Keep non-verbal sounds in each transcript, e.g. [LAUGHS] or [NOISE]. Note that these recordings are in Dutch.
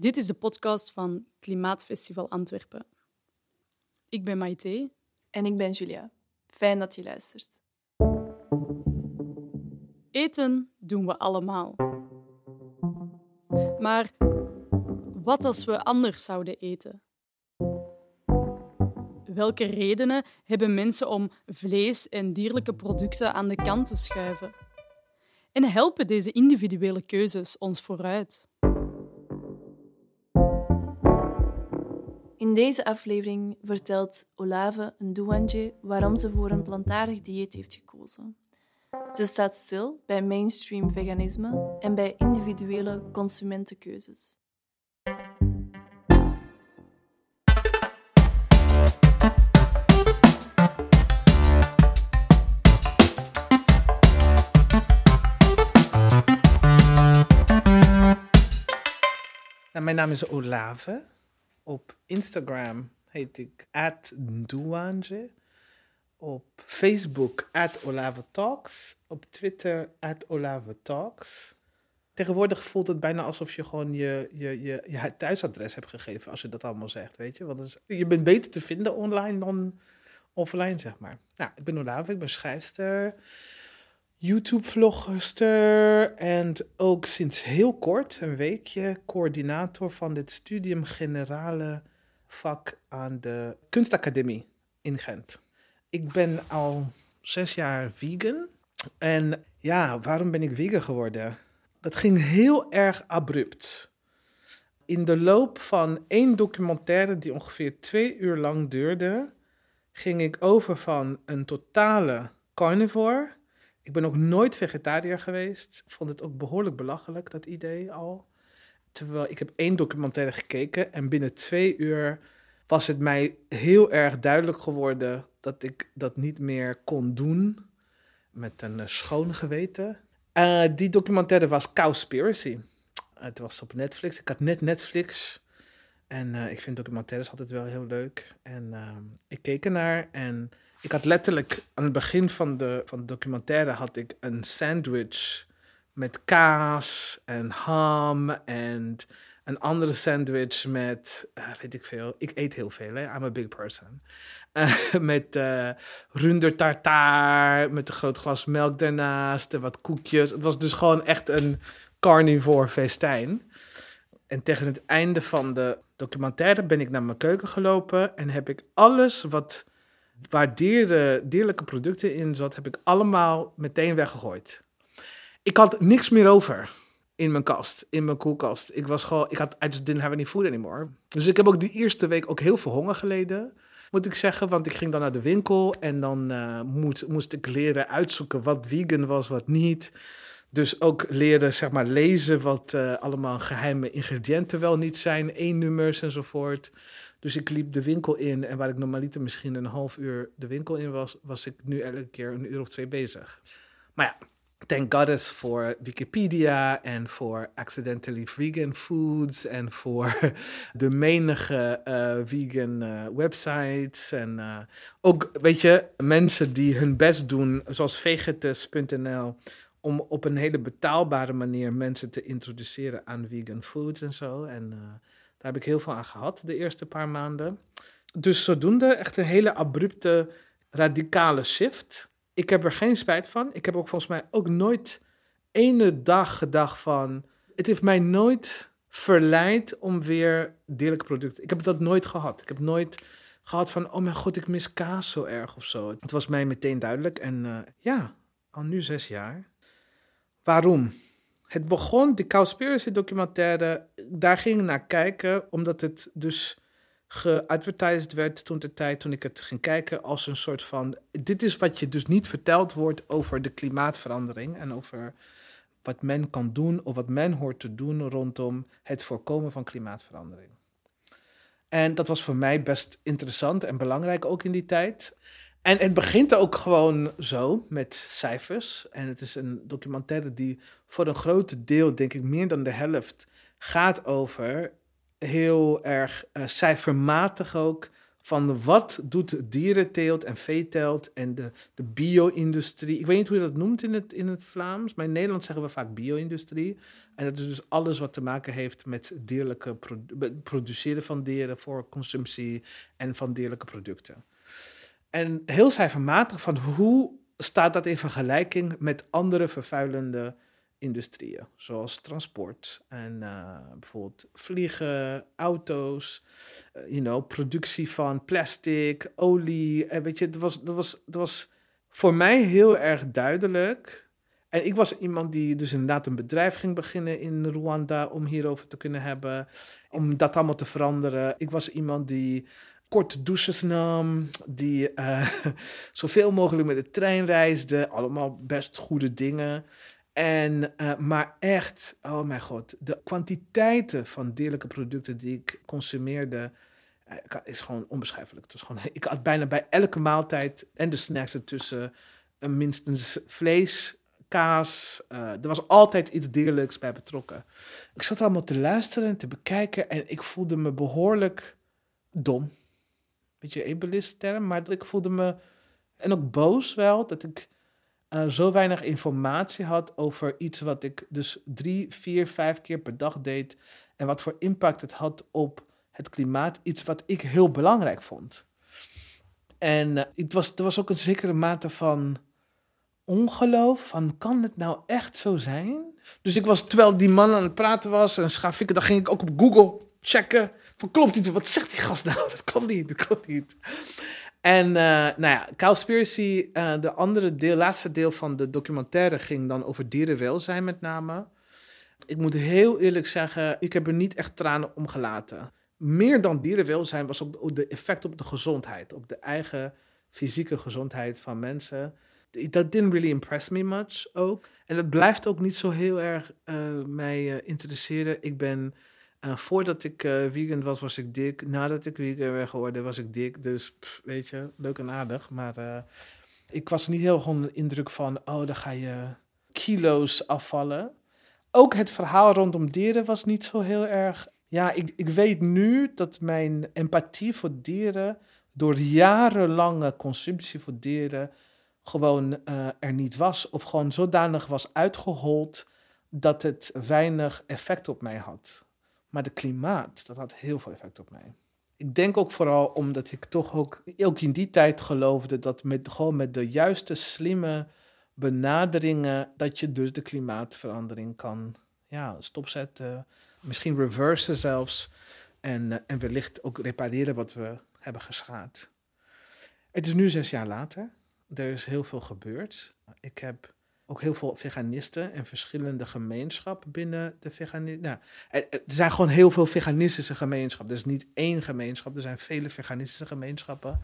Dit is de podcast van Klimaatfestival Antwerpen. Ik ben Maite. En ik ben Julia. Fijn dat je luistert. Eten doen we allemaal. Maar wat als we anders zouden eten? Welke redenen hebben mensen om vlees en dierlijke producten aan de kant te schuiven? En helpen deze individuele keuzes ons vooruit? In deze aflevering vertelt Olave Ndouanje waarom ze voor een plantaardig dieet heeft gekozen. Ze staat stil bij mainstream veganisme en bij individuele consumentenkeuzes. Nou, mijn naam is Olave. Op Instagram heet ik @douange. Op Facebook Olave Talks. Op Twitter Olave Talks. Tegenwoordig voelt het bijna alsof je gewoon je, je, je, je thuisadres hebt gegeven als je dat allemaal zegt, weet je. Want je bent beter te vinden online dan offline, zeg maar. Nou, ik ben Olave, ik ben schrijfster. YouTube-vlogster en ook sinds heel kort, een weekje, coördinator van dit Studium Generale vak aan de Kunstacademie in Gent. Ik ben al zes jaar vegan. En ja, waarom ben ik vegan geworden? Dat ging heel erg abrupt. In de loop van één documentaire die ongeveer twee uur lang duurde, ging ik over van een totale carnivore ik ben ook nooit vegetariër geweest. Vond het ook behoorlijk belachelijk, dat idee al. Terwijl ik heb één documentaire gekeken en binnen twee uur was het mij heel erg duidelijk geworden dat ik dat niet meer kon doen met een uh, schoon geweten. Uh, die documentaire was Cowspiracy. het was op Netflix. Ik had net Netflix. En ik vind documentaires altijd wel heel leuk. En ehm, ik keek ernaar en ik had letterlijk aan het begin van de, van de documentaire had ik een sandwich met kaas en ham en een andere sandwich met, uh, weet ik veel, ik eet heel veel, hè? I'm a big person. Uh, [LAUGHS] met uh, runder met een groot glas melk daarnaast en wat koekjes. Het was dus gewoon echt een carnivore festijn. En tegen het einde van de documentaire ben ik naar mijn keuken gelopen en heb ik alles wat waar dieren, dierlijke producten in zat, heb ik allemaal meteen weggegooid. Ik had niks meer over in mijn kast, in mijn koelkast. Ik was gewoon, ik had, I just didn't have any food anymore. Dus ik heb ook die eerste week ook heel veel honger geleden, moet ik zeggen. Want ik ging dan naar de winkel en dan uh, moest, moest ik leren uitzoeken wat vegan was, wat niet. Dus ook leren, zeg maar, lezen wat uh, allemaal geheime ingrediënten wel niet zijn, één nummers enzovoort. Dus ik liep de winkel in en waar ik normaliter misschien een half uur de winkel in was, was ik nu elke keer een uur of twee bezig. Maar ja, thank goddess voor Wikipedia en voor Accidentally Vegan Foods en voor [LAUGHS] de menige uh, vegan uh, websites. En uh, ook, weet je, mensen die hun best doen, zoals vegetus.nl, om op een hele betaalbare manier mensen te introduceren aan vegan foods en zo. En daar heb ik heel veel aan gehad de eerste paar maanden. Dus zodoende echt een hele abrupte, radicale shift. Ik heb er geen spijt van. Ik heb ook volgens mij ook nooit ene dag gedacht van... Het heeft mij nooit verleid om weer dierlijke producten... Ik heb dat nooit gehad. Ik heb nooit gehad van, oh mijn god, ik mis kaas zo erg of zo. Het was mij meteen duidelijk. En uh, ja, al nu zes jaar. Waarom? Het begon, de Cowspiracy documentaire, daar ging ik naar kijken, omdat het dus geadvertised werd toen de tijd, toen ik het ging kijken, als een soort van, dit is wat je dus niet verteld wordt over de klimaatverandering en over wat men kan doen of wat men hoort te doen rondom het voorkomen van klimaatverandering. En dat was voor mij best interessant en belangrijk ook in die tijd. En het begint ook gewoon zo met cijfers. En het is een documentaire die voor een groot deel, denk ik meer dan de helft, gaat over heel erg uh, cijfermatig ook Van wat doet dierenteelt en veeteelt en de, de bio-industrie. Ik weet niet hoe je dat noemt in het, in het Vlaams, maar in Nederland zeggen we vaak bio-industrie. En dat is dus alles wat te maken heeft met dierlijke produceren van dieren voor consumptie en van dierlijke producten. En heel cijfermatig van hoe staat dat in vergelijking met andere vervuilende industrieën, zoals transport en uh, bijvoorbeeld vliegen, auto's, uh, you know, productie van plastic, olie. Weet je, dat was, dat, was, dat was voor mij heel erg duidelijk. En ik was iemand die dus inderdaad een bedrijf ging beginnen in Rwanda om hierover te kunnen hebben, om dat allemaal te veranderen. Ik was iemand die korte douches nam, die uh, [LAUGHS] zoveel mogelijk met de trein reisde. Allemaal best goede dingen. En, uh, maar echt, oh mijn god, de kwantiteiten van dierlijke producten die ik consumeerde, uh, is gewoon onbeschrijfelijk. Het was gewoon, [LAUGHS] ik had bijna bij elke maaltijd en de snacks ertussen minstens vlees, kaas. er was altijd iets dierlijks bij betrokken. Ik zat allemaal te luisteren en te bekijken en ik voelde me behoorlijk dom beetje ableist term, maar ik voelde me, en ook boos wel, dat ik uh, zo weinig informatie had over iets wat ik dus drie, vier, vijf keer per dag deed en wat voor impact het had op het klimaat, iets wat ik heel belangrijk vond. En uh, het was, er was ook een zekere mate van ongeloof, van kan het nou echt zo zijn? Dus ik was, terwijl die man aan het praten was en schafikken, dan ging ik ook op Google checken van klopt niet, wat zegt die gast nou? [LAUGHS] Dat klopt niet, dat klopt niet. En uh, nou ja, Cowspiracy, uh, de andere deel, laatste deel van de documentaire ging dan over dierenwelzijn met name. Ik moet heel eerlijk zeggen, ik heb er niet echt tranen om gelaten. Meer dan dierenwelzijn was ook de effect op de gezondheid, op de eigen fysieke gezondheid van mensen. Dat didn't really impress me much ook. En dat blijft ook niet zo heel erg uh, mij interesseren. Ik ben voordat ik uh, was, was ik dik. Nadat ik vegan ben geworden, was ik dik. Dus weet je, leuk en aardig. Maar uh, ik was niet heel gewoon de indruk van, oh, dan ga je kilo's afvallen. Ook het verhaal rondom dieren was niet zo heel erg. Ja, ik, ik weet nu dat mijn empathie voor dieren door jarenlange consumptie voor dieren gewoon er niet was. Of gewoon zodanig was uitgehold dat het weinig effect op mij had. Maar de klimaat, dat had heel veel effect op mij. Ik denk ook vooral omdat ik toch ook, ook in die tijd geloofde dat met, gewoon met de juiste slimme benaderingen, dat je dus de klimaatverandering kan ja, stopzetten. Misschien reversen zelfs. En, uh, en wellicht ook repareren wat we hebben geschaad. Het is nu zes jaar later. Er is heel veel gebeurd. Ik heb ook heel veel veganisten en verschillende gemeenschappen binnen de veganisme. Nou, er zijn gewoon heel veel veganistische gemeenschappen. Is niet één gemeenschap, er zijn vele veganistische gemeenschappen.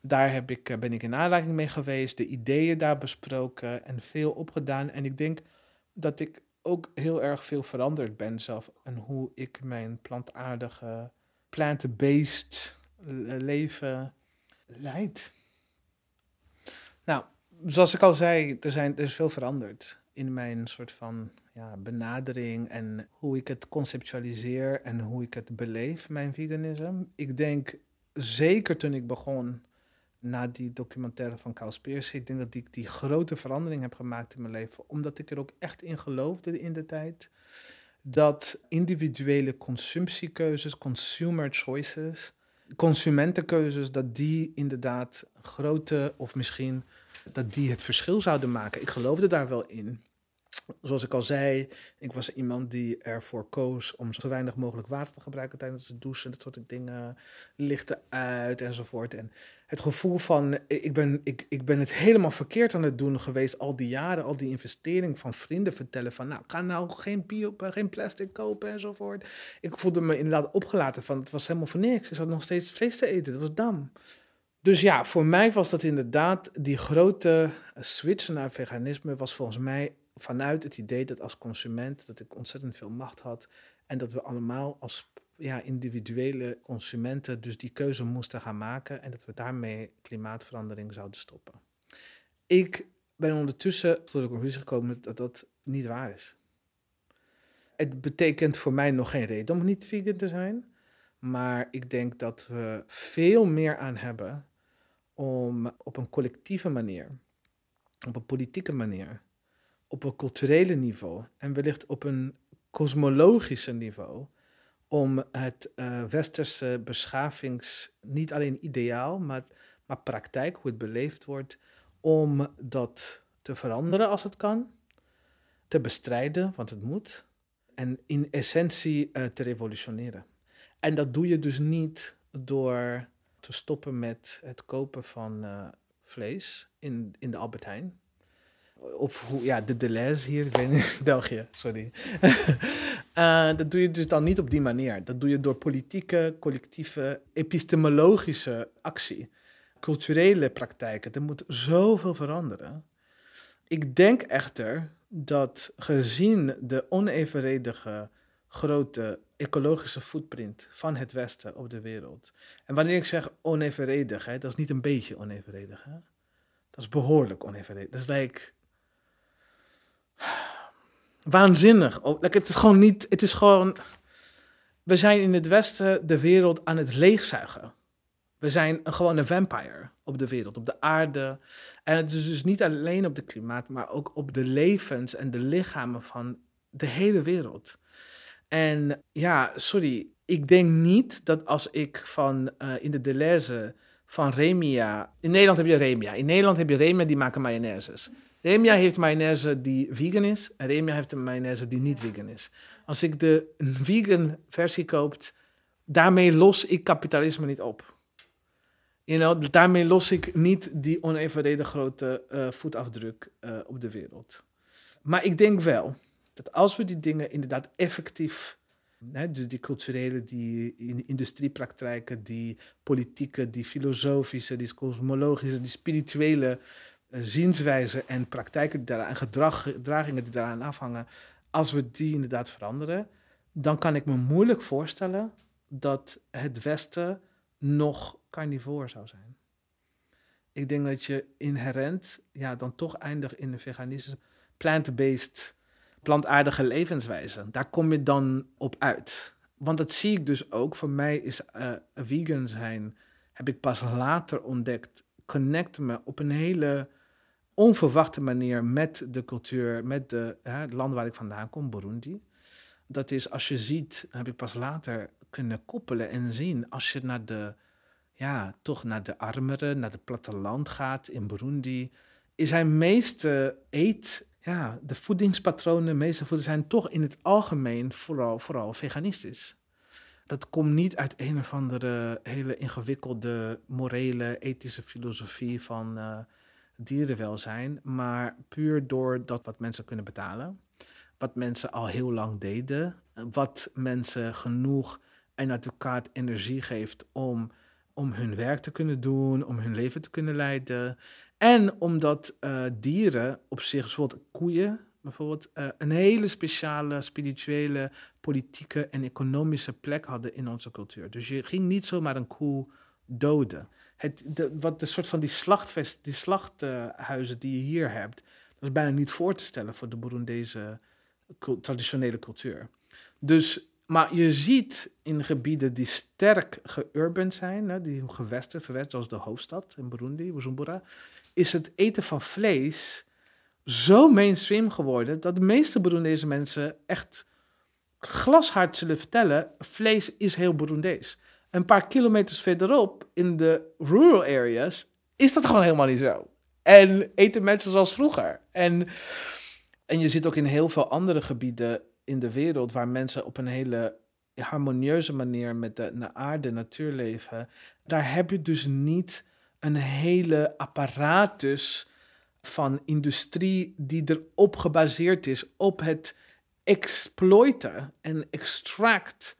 Daar heb ik, eh, ben ik in aanraking mee geweest, de ideeën daar besproken en veel opgedaan. En ik denk dat ik ook heel erg veel veranderd ben zelf. En hoe ik mijn plantaardige, plant-based leven leid. Nou, zoals ik al zei, er, zijn, er is veel veranderd in mijn soort van ja, benadering en hoe ik het conceptualiseer en hoe ik het beleef, mijn veganisme. Ik denk zeker toen ik begon na die documentaire van Cowspiracy, ik denk dat ik die grote verandering heb gemaakt in mijn leven, omdat ik er ook echt in geloofde in de tijd dat individuele consumptiekeuzes, consumer choices, consumentenkeuzes, dat die inderdaad grote of misschien dat die het verschil zouden maken. Ik geloofde daar wel in. Zoals ik al zei, ik was iemand die ervoor koos om zo weinig mogelijk water te gebruiken tijdens het douchen. Dat soort dingen, lichten uit enzovoort. En het gevoel van, ik ben, ik, ik ben het helemaal verkeerd aan het doen geweest al die jaren, al die investering van vrienden vertellen van, nou, ga nou geen bio, geen plastic kopen enzovoort. Ik voelde me inderdaad opgelaten van, het was helemaal voor niks. Ik zat nog steeds vlees te eten, het was dam. Dus ja, voor mij was dat inderdaad die grote switch naar veganisme was volgens mij vanuit het idee dat als consument dat ik ontzettend veel macht had en dat we allemaal als ja, individuele consumenten dus die keuze moesten gaan maken en dat we daarmee klimaatverandering zouden stoppen. Ik ben ondertussen tot de conclusie gekomen dat dat niet waar is. Het betekent voor mij nog geen reden om niet vegan te zijn. Maar ik denk dat we veel meer aan hebben om op een collectieve manier, op een politieke manier, op een culturele niveau en wellicht op een kosmologische niveau, om het uh, westerse beschavings, niet alleen ideaal, maar, maar praktijk, hoe het beleefd wordt, om dat te veranderen als het kan, te bestrijden, want het moet, en in essentie uh, te revolutioneren. En dat doe je dus niet door te stoppen met het kopen van uh, vlees in, in de Albert Heijn. Of hoe, ja, de Deleuze hier, ik [LAUGHS] België, sorry. uh, [LAUGHS] dat doe je dus dan niet op die manier. Dat doe je door politieke, collectieve, epistemologische actie. Culturele praktijken. Er moet zoveel veranderen. Ik denk echter dat gezien de onevenredige grote ecologische footprint van het Westen op de wereld. En wanneer ik zeg onevenredig, hè, dat is niet een beetje onevenredig. Hè? Dat is behoorlijk onevenredig. Dat is like... Waanzinnig. Oh, like, het is gewoon niet... Het is gewoon... We zijn in het Westen de wereld aan het leegzuigen. We zijn gewoon een vampire op de wereld, op de aarde. En het is dus niet alleen op het klimaat, maar ook op de levens en de lichamen van de hele wereld. En ja, sorry, ik denk niet dat als ik van uh, in de Deleuze van Remia. In Nederland heb je Remia. In Nederland heb je Remia die maken mayonnaises. Remia heeft mayonaise die vegan is en Remia heeft een mayonaise die niet vegan is. Als ik de vegan versie koop, daarmee los ik kapitalisme niet op. You know, daarmee los ik niet die onevenredig grote uh, voetafdruk uh, op de wereld. Maar ik denk wel dat als we die dingen inderdaad effectief, hè, dus die culturele, die industriepraktijken, die politieke, die filosofische, die cosmologische, die spirituele uh, zienswijzen en praktijken die daaraan, gedragingen die daaraan afhangen, als we die inderdaad veranderen, dan kan ik me moeilijk voorstellen dat het Westen nog carnivoor zou zijn. Ik denk dat je inherent ja, dan toch eindigt in een veganistische, plant-based plantaardige levenswijze. Daar kom je dan op uit. Want dat zie ik dus ook. Voor mij is uh, vegan zijn, heb ik pas later ontdekt, connect me op een hele onverwachte manier met de cultuur, met de, het land waar ik vandaan kom, Burundi. Dat is als je ziet, heb ik pas later kunnen koppelen en zien, als je naar de, ja, toch naar de armere, naar het platteland gaat in Burundi, is hij meeste eet ja, de voedingspatronen, de meeste voeding zijn toch in het algemeen vooral, vooral veganistisch. Dat komt niet uit een of andere hele ingewikkelde morele, ethische filosofie van uh, dierenwelzijn, maar puur door dat wat mensen kunnen betalen, wat mensen al heel lang deden, wat mensen genoeg en advocaat energie geeft om, om hun werk te kunnen doen, om hun leven te kunnen leiden. En omdat uh, dieren op zich, bijvoorbeeld koeien, bijvoorbeeld, uh, een hele speciale spirituele, politieke en economische plek hadden in onze cultuur. Dus je ging niet zomaar een koe doden. Het, de, wat de soort van die, slachtvest, die slachthuizen die je hier hebt, dat is bijna niet voor te stellen voor de Burundese traditionele cultuur. Dus, maar je ziet in gebieden die sterk geurbend zijn, hè, die gewesten, verwesten, zoals de hoofdstad in Burundi, Bujumbura, is het eten van vlees zo mainstream geworden dat de meeste Burundese mensen echt glashard zullen vertellen: vlees is heel Burundees. Een paar kilometers verderop, in de rural areas, is dat gewoon helemaal niet zo. En eten mensen zoals vroeger. En, en je ziet ook in heel veel andere gebieden in de wereld waar mensen op een hele harmonieuze manier met de, aarde, natuur leven. Daar heb je dus niet een hele apparatus van industrie die erop gebaseerd is op het exploiten en extract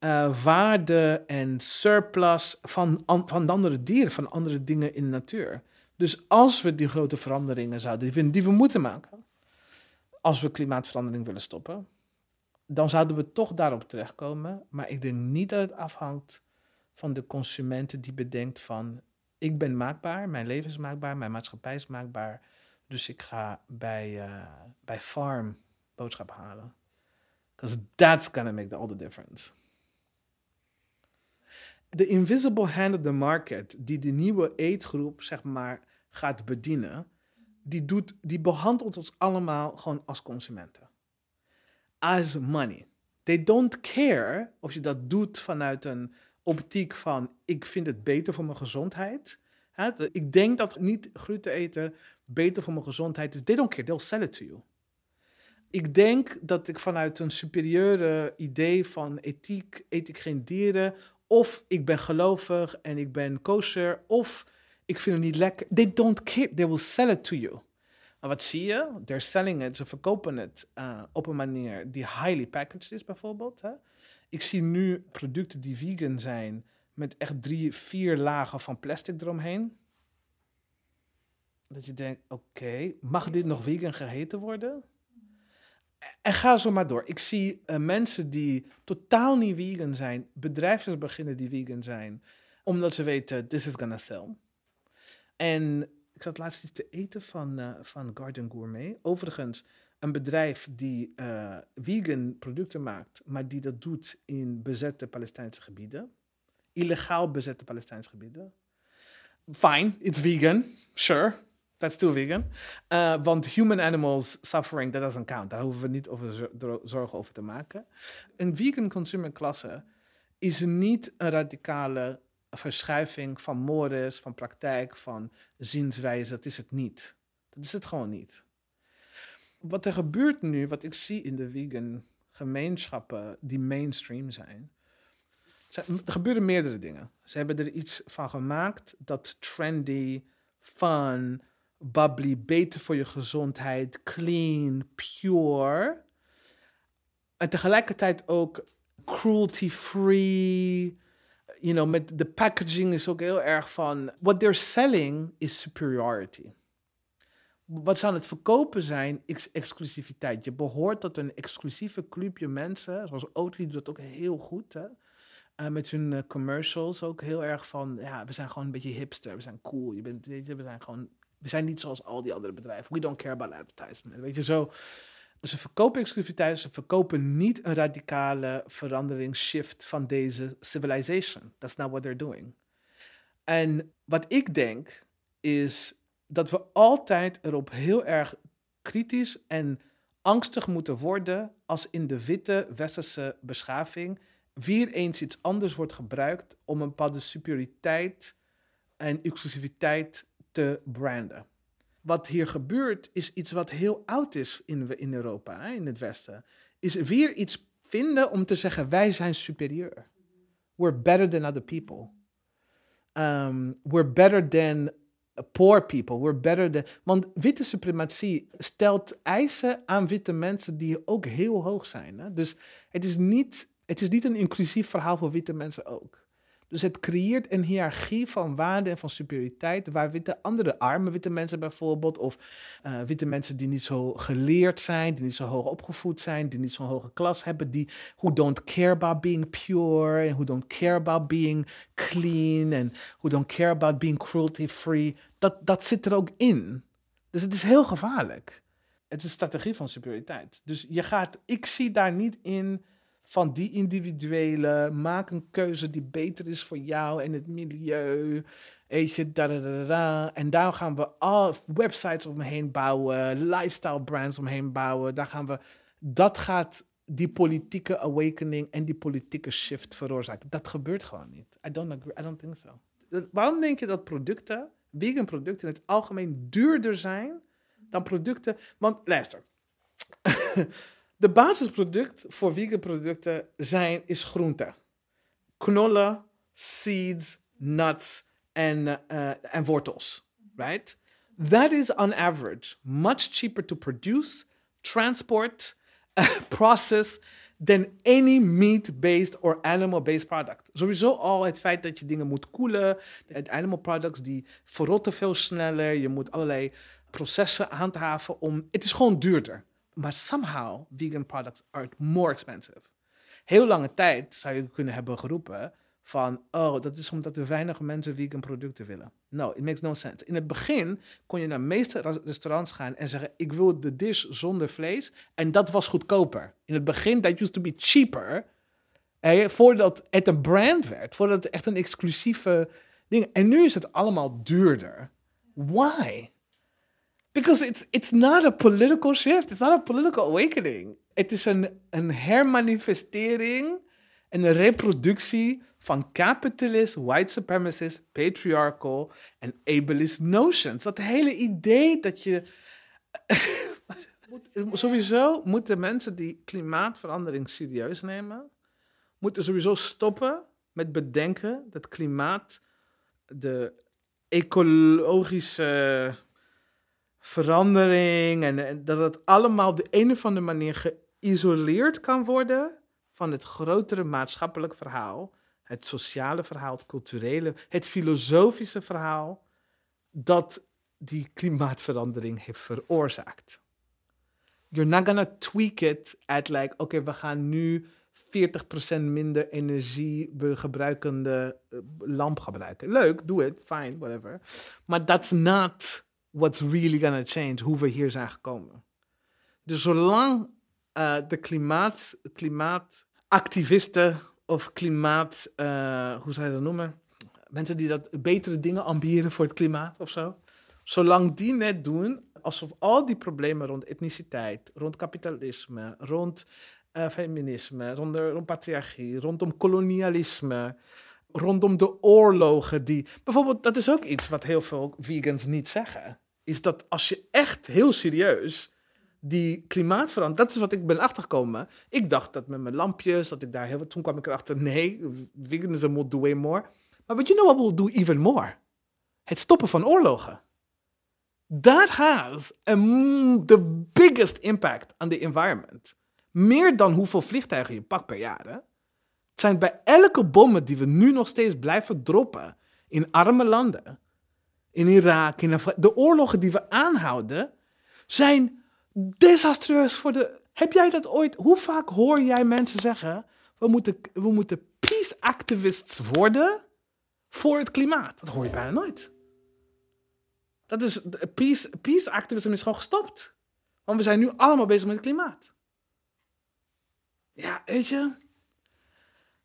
uh, waarde en surplus van, van andere dieren, van andere dingen in de natuur. Dus als we die grote veranderingen zouden, we, die we moeten maken, als we klimaatverandering willen stoppen, dan zouden we toch daarop terechtkomen. Maar ik denk niet dat het afhangt van de consumenten die bedenkt van ik ben maakbaar, mijn leven is maakbaar, mijn maatschappij is maakbaar. Dus ik ga bij, uh, bij Farm boodschap halen. Because that's gonna make all the difference. de invisible hand of the market, die de nieuwe eetgroep, zeg maar, gaat bedienen, die, doet, die behandelt ons allemaal gewoon als consumenten. As money. They don't care of je dat doet vanuit een optiek van ik vind het beter voor mijn gezondheid. Ik denk dat niet gluten eten beter voor mijn gezondheid is. They don't care, they'll sell it to you. Ik denk dat ik vanuit een superieure idee van ethiek eet ik geen dieren. Of ik ben gelovig en ik ben kosher. Of ik vind het niet lekker. They don't care, they will sell it to you. Maar wat zie je? They're selling it, ze verkopen het uh, op een manier die highly packaged is bijvoorbeeld. Hè? Ik zie nu producten die vegan zijn met echt drie, vier lagen van plastic eromheen. Dat je denkt, oké, mag dit nog vegan geheten worden? En ga zo maar door. Ik zie uh, mensen die totaal niet vegan zijn, bedrijfjes beginnen die vegan zijn, omdat ze weten, this is gonna sell. En ik zat laatst iets te eten van, uh, van Garden Gourmet. Overigens, een bedrijf die uh, vegan producten maakt, maar die dat doet in bezette Palestijnse gebieden. Illegaal bezette Palestijnse gebieden. Fine, it's vegan, sure. That's still vegan. Uh, want human animals suffering, that doesn't count. Daar hoeven we niet over zorgen over te maken. Een vegan consumerklasse is niet een radicale verschuiving van modus, van praktijk, van zienswijze. Dat is het niet. Dat is het gewoon niet. Wat er gebeurt nu, wat ik zie in de vegan gemeenschappen die mainstream zijn, er gebeuren meerdere dingen. Ze hebben er iets van gemaakt dat trendy, fun, bubbly, beter voor je gezondheid, clean, pure. En tegelijkertijd ook cruelty-free. You know, met de packaging is ook heel erg van. What they're selling is superiority. Wat ze aan het verkopen zijn, is exclusiviteit. Je behoort tot een exclusieve clubje mensen. Zoals Oatly doet dat ook heel goed. Hè? Uh, met hun uh, commercials ook heel erg van. Ja, we zijn gewoon een beetje hipster. We zijn cool. Je bent, we zijn gewoon we zijn niet zoals al die andere bedrijven. We don't care about advertisement. Weet je zo. Ze verkopen exclusiviteit, ze verkopen niet een radicale verandering, shift van deze civilization. That's not what they're doing. En wat ik denk is dat we altijd erop heel erg kritisch en angstig moeten worden als in de witte westerse beschaving weer eens iets anders wordt gebruikt om een bepaalde superioriteit en exclusiviteit te branden. Wat hier gebeurt is iets wat heel oud is in, in Europa, hè, in het Westen. Is weer iets vinden om te zeggen wij zijn superieur. We're better than other people. Um, we're better than poor people. We're better than. Want witte suprematie stelt eisen aan witte mensen die ook heel hoog zijn. Hè? Dus het is, niet, het is niet een inclusief verhaal voor witte mensen ook. Dus het creëert een hiërarchie van waarde en van superioriteit, waar witte, andere arme witte mensen bijvoorbeeld, of uh, witte mensen die niet zo geleerd zijn, die niet zo hoog opgevoed zijn, die niet zo'n hoge klas hebben, die who don't care about being pure, en who don't care about being clean, en who don't care about being cruelty free, dat, dat zit er ook in. Dus het is heel gevaarlijk. Het is een strategie van superioriteit. Dus je gaat, ik zie daar niet in van die individuele, maak een keuze die beter is voor jou en het milieu. En daar gaan we al websites omheen bouwen, lifestyle brands omheen bouwen. Daar gaan we, dat gaat die politieke awakening en die politieke shift veroorzaken. Dat gebeurt gewoon niet. I don't agree, I don't think so. Waarom denk je dat producten, vegan producten in het algemeen duurder zijn dan producten? Want luister. [LAUGHS] De basisproduct voor vegan producten zijn, is groente. Knollen, seeds, nuts en, uh, en wortels. Right? That is on average much cheaper to produce, transport, [LAUGHS] process than any meat-based or animal-based product. Sowieso al het feit dat je dingen moet koelen. Animal products die verrotten veel sneller. Je moet allerlei processen handhaven om... Het is gewoon duurder. Maar somehow, vegan products are more expensive. Heel lange tijd zou je kunnen hebben geroepen van, oh, dat is omdat er weinig mensen vegan producten willen. No, it makes no sense. In het begin kon je naar de meeste restaurants gaan en zeggen, ik wil de dish zonder vlees. En dat was goedkoper. In het begin, that used to be cheaper. Eh, voordat het een brand werd, voordat het echt een exclusieve ding. En nu is het allemaal duurder. Why? Because it's, it's not a political shift. It's not a political awakening. Het is een, een hermanifestering en een reproductie van capitalist, white supremacist, patriarchal en ableist notions. Dat hele idee dat je. [LAUGHS] sowieso moeten mensen die klimaatverandering serieus nemen, moeten sowieso stoppen met bedenken dat klimaat de ecologische verandering en, dat het allemaal op de een of andere manier geïsoleerd kan worden van het grotere maatschappelijk verhaal, het sociale verhaal, het culturele, het filosofische verhaal dat die klimaatverandering heeft veroorzaakt. You're not gonna tweak it at like, oké, we gaan nu 40% minder energie gebruikende eh, lamp gebruiken. Leuk, doe het, fine, whatever. Maar that's not what's really gonna change, hoe we hier zijn gekomen. Dus zolang uh, de klimaat, klimaatactivisten of klimaat, uh, hoe zou je dat noemen? Mensen die dat betere dingen ambiëren voor het klimaat of zo. Zolang die net doen alsof al die problemen rond etniciteit, rond kapitalisme, rond uh, feminisme, rond, rond patriarchie, rondom kolonialisme, rondom de oorlogen die. Bijvoorbeeld, dat is ook iets wat heel veel vegans niet zeggen. Is dat als je echt heel serieus die klimaatverandering, dat is wat ik ben achtergekomen. Ik dacht dat met mijn lampjes, dat ik daar heel Toen kwam ik erachter, nee, veganism will do way more. Maar but you know what will do even more? Het stoppen van oorlogen. That has the biggest impact on the environment. Meer dan hoeveel vliegtuigen je pakt per jaar. Hè? Het zijn bij elke bommen die we nu nog steeds blijven droppen in arme landen, in Irak, in de oorlogen die we aanhouden, zijn desastreus voor de. Heb jij dat ooit? Hoe vaak hoor jij mensen zeggen: we moeten, we moeten peace activists worden voor het klimaat? Dat hoor je bijna nooit. Dat is, peace, peace activism is gewoon gestopt. Want we zijn nu allemaal bezig met het klimaat. Ja, weet je.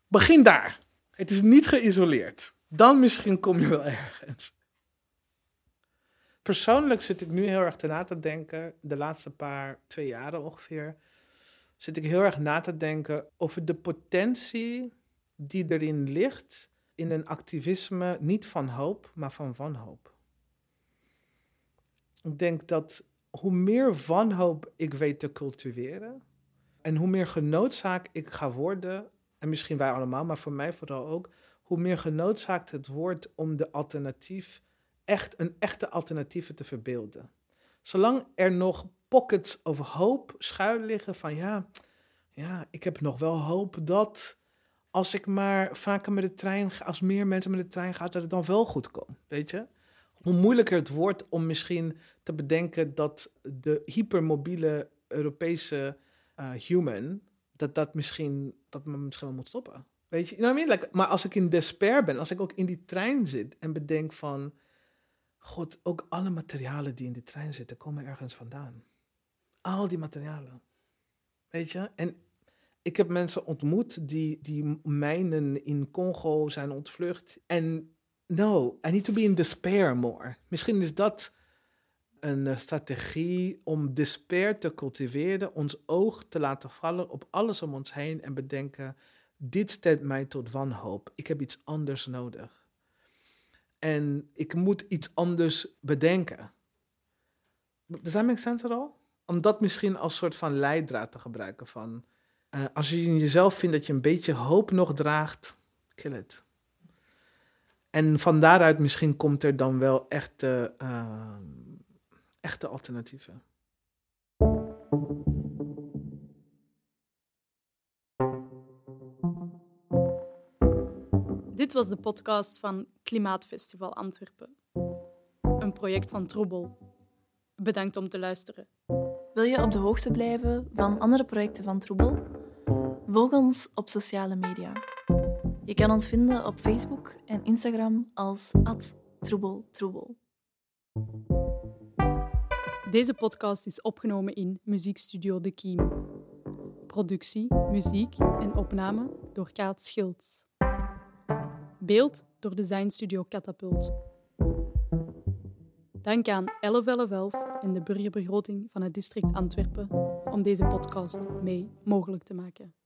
Begin daar. Het is niet geïsoleerd. Dan misschien kom je wel ergens. Persoonlijk zit ik nu heel erg te na te denken, de laatste paar, twee jaren ongeveer, zit ik heel erg na te denken over de potentie die erin ligt in een activisme niet van hoop, maar van wanhoop. Ik denk dat hoe meer wanhoop ik weet te cultiveren en hoe meer genoodzaakt ik ga worden, en misschien wij allemaal, maar voor mij vooral ook, hoe meer genoodzaakt het wordt om de alternatief, echt een echte alternatieve te verbeelden. Zolang er nog pockets of hoop schuil liggen van ja, ja, ik heb nog wel hoop dat als ik maar vaker met de trein ga, als meer mensen met de trein gaan, dat het dan wel goed komt, weet je? hoe moeilijker het wordt om misschien te bedenken dat de hypermobiele Europese uh, human, dat dat misschien, dat men misschien wel moet stoppen. Weet je, mean? maar als ik in despair ben, als ik ook in die trein zit en bedenk van, god, ook alle materialen die in die trein zitten, komen ergens vandaan. Al die materialen. Weet je? En ik heb mensen ontmoet die, die mijnen in Congo zijn ontvlucht. En no, I need to be in despair more. Misschien is dat een uh, strategie om despair te cultiveren, ons oog te laten vallen op alles om ons heen en bedenken: dit stemt mij tot wanhoop. Ik heb iets anders nodig. En ik moet iets anders bedenken. Does that make sense at all? Om dat misschien als soort van leidraad te gebruiken van... Uh, als je in jezelf vindt dat je een beetje hoop nog draagt, kill it. En van daaruit misschien komt er dan wel echte, uh, echte alternatieven. Dit was de podcast van Klimaatfestival Antwerpen. Een project van Troebel. Bedankt om te luisteren. Wil je op de hoogte blijven van andere projecten van Troebel? Volg ons op sociale media. Je kan ons vinden op Facebook en Instagram als @troebeltroebel. Deze podcast is opgenomen in Muziekstudio De Kiem. Productie, muziek en opname door Kaat Schilds. Beeld door Design Studio Catapult. Dank aan 1111 en de burgerbegroting van het district Antwerpen om deze podcast mee mogelijk te maken.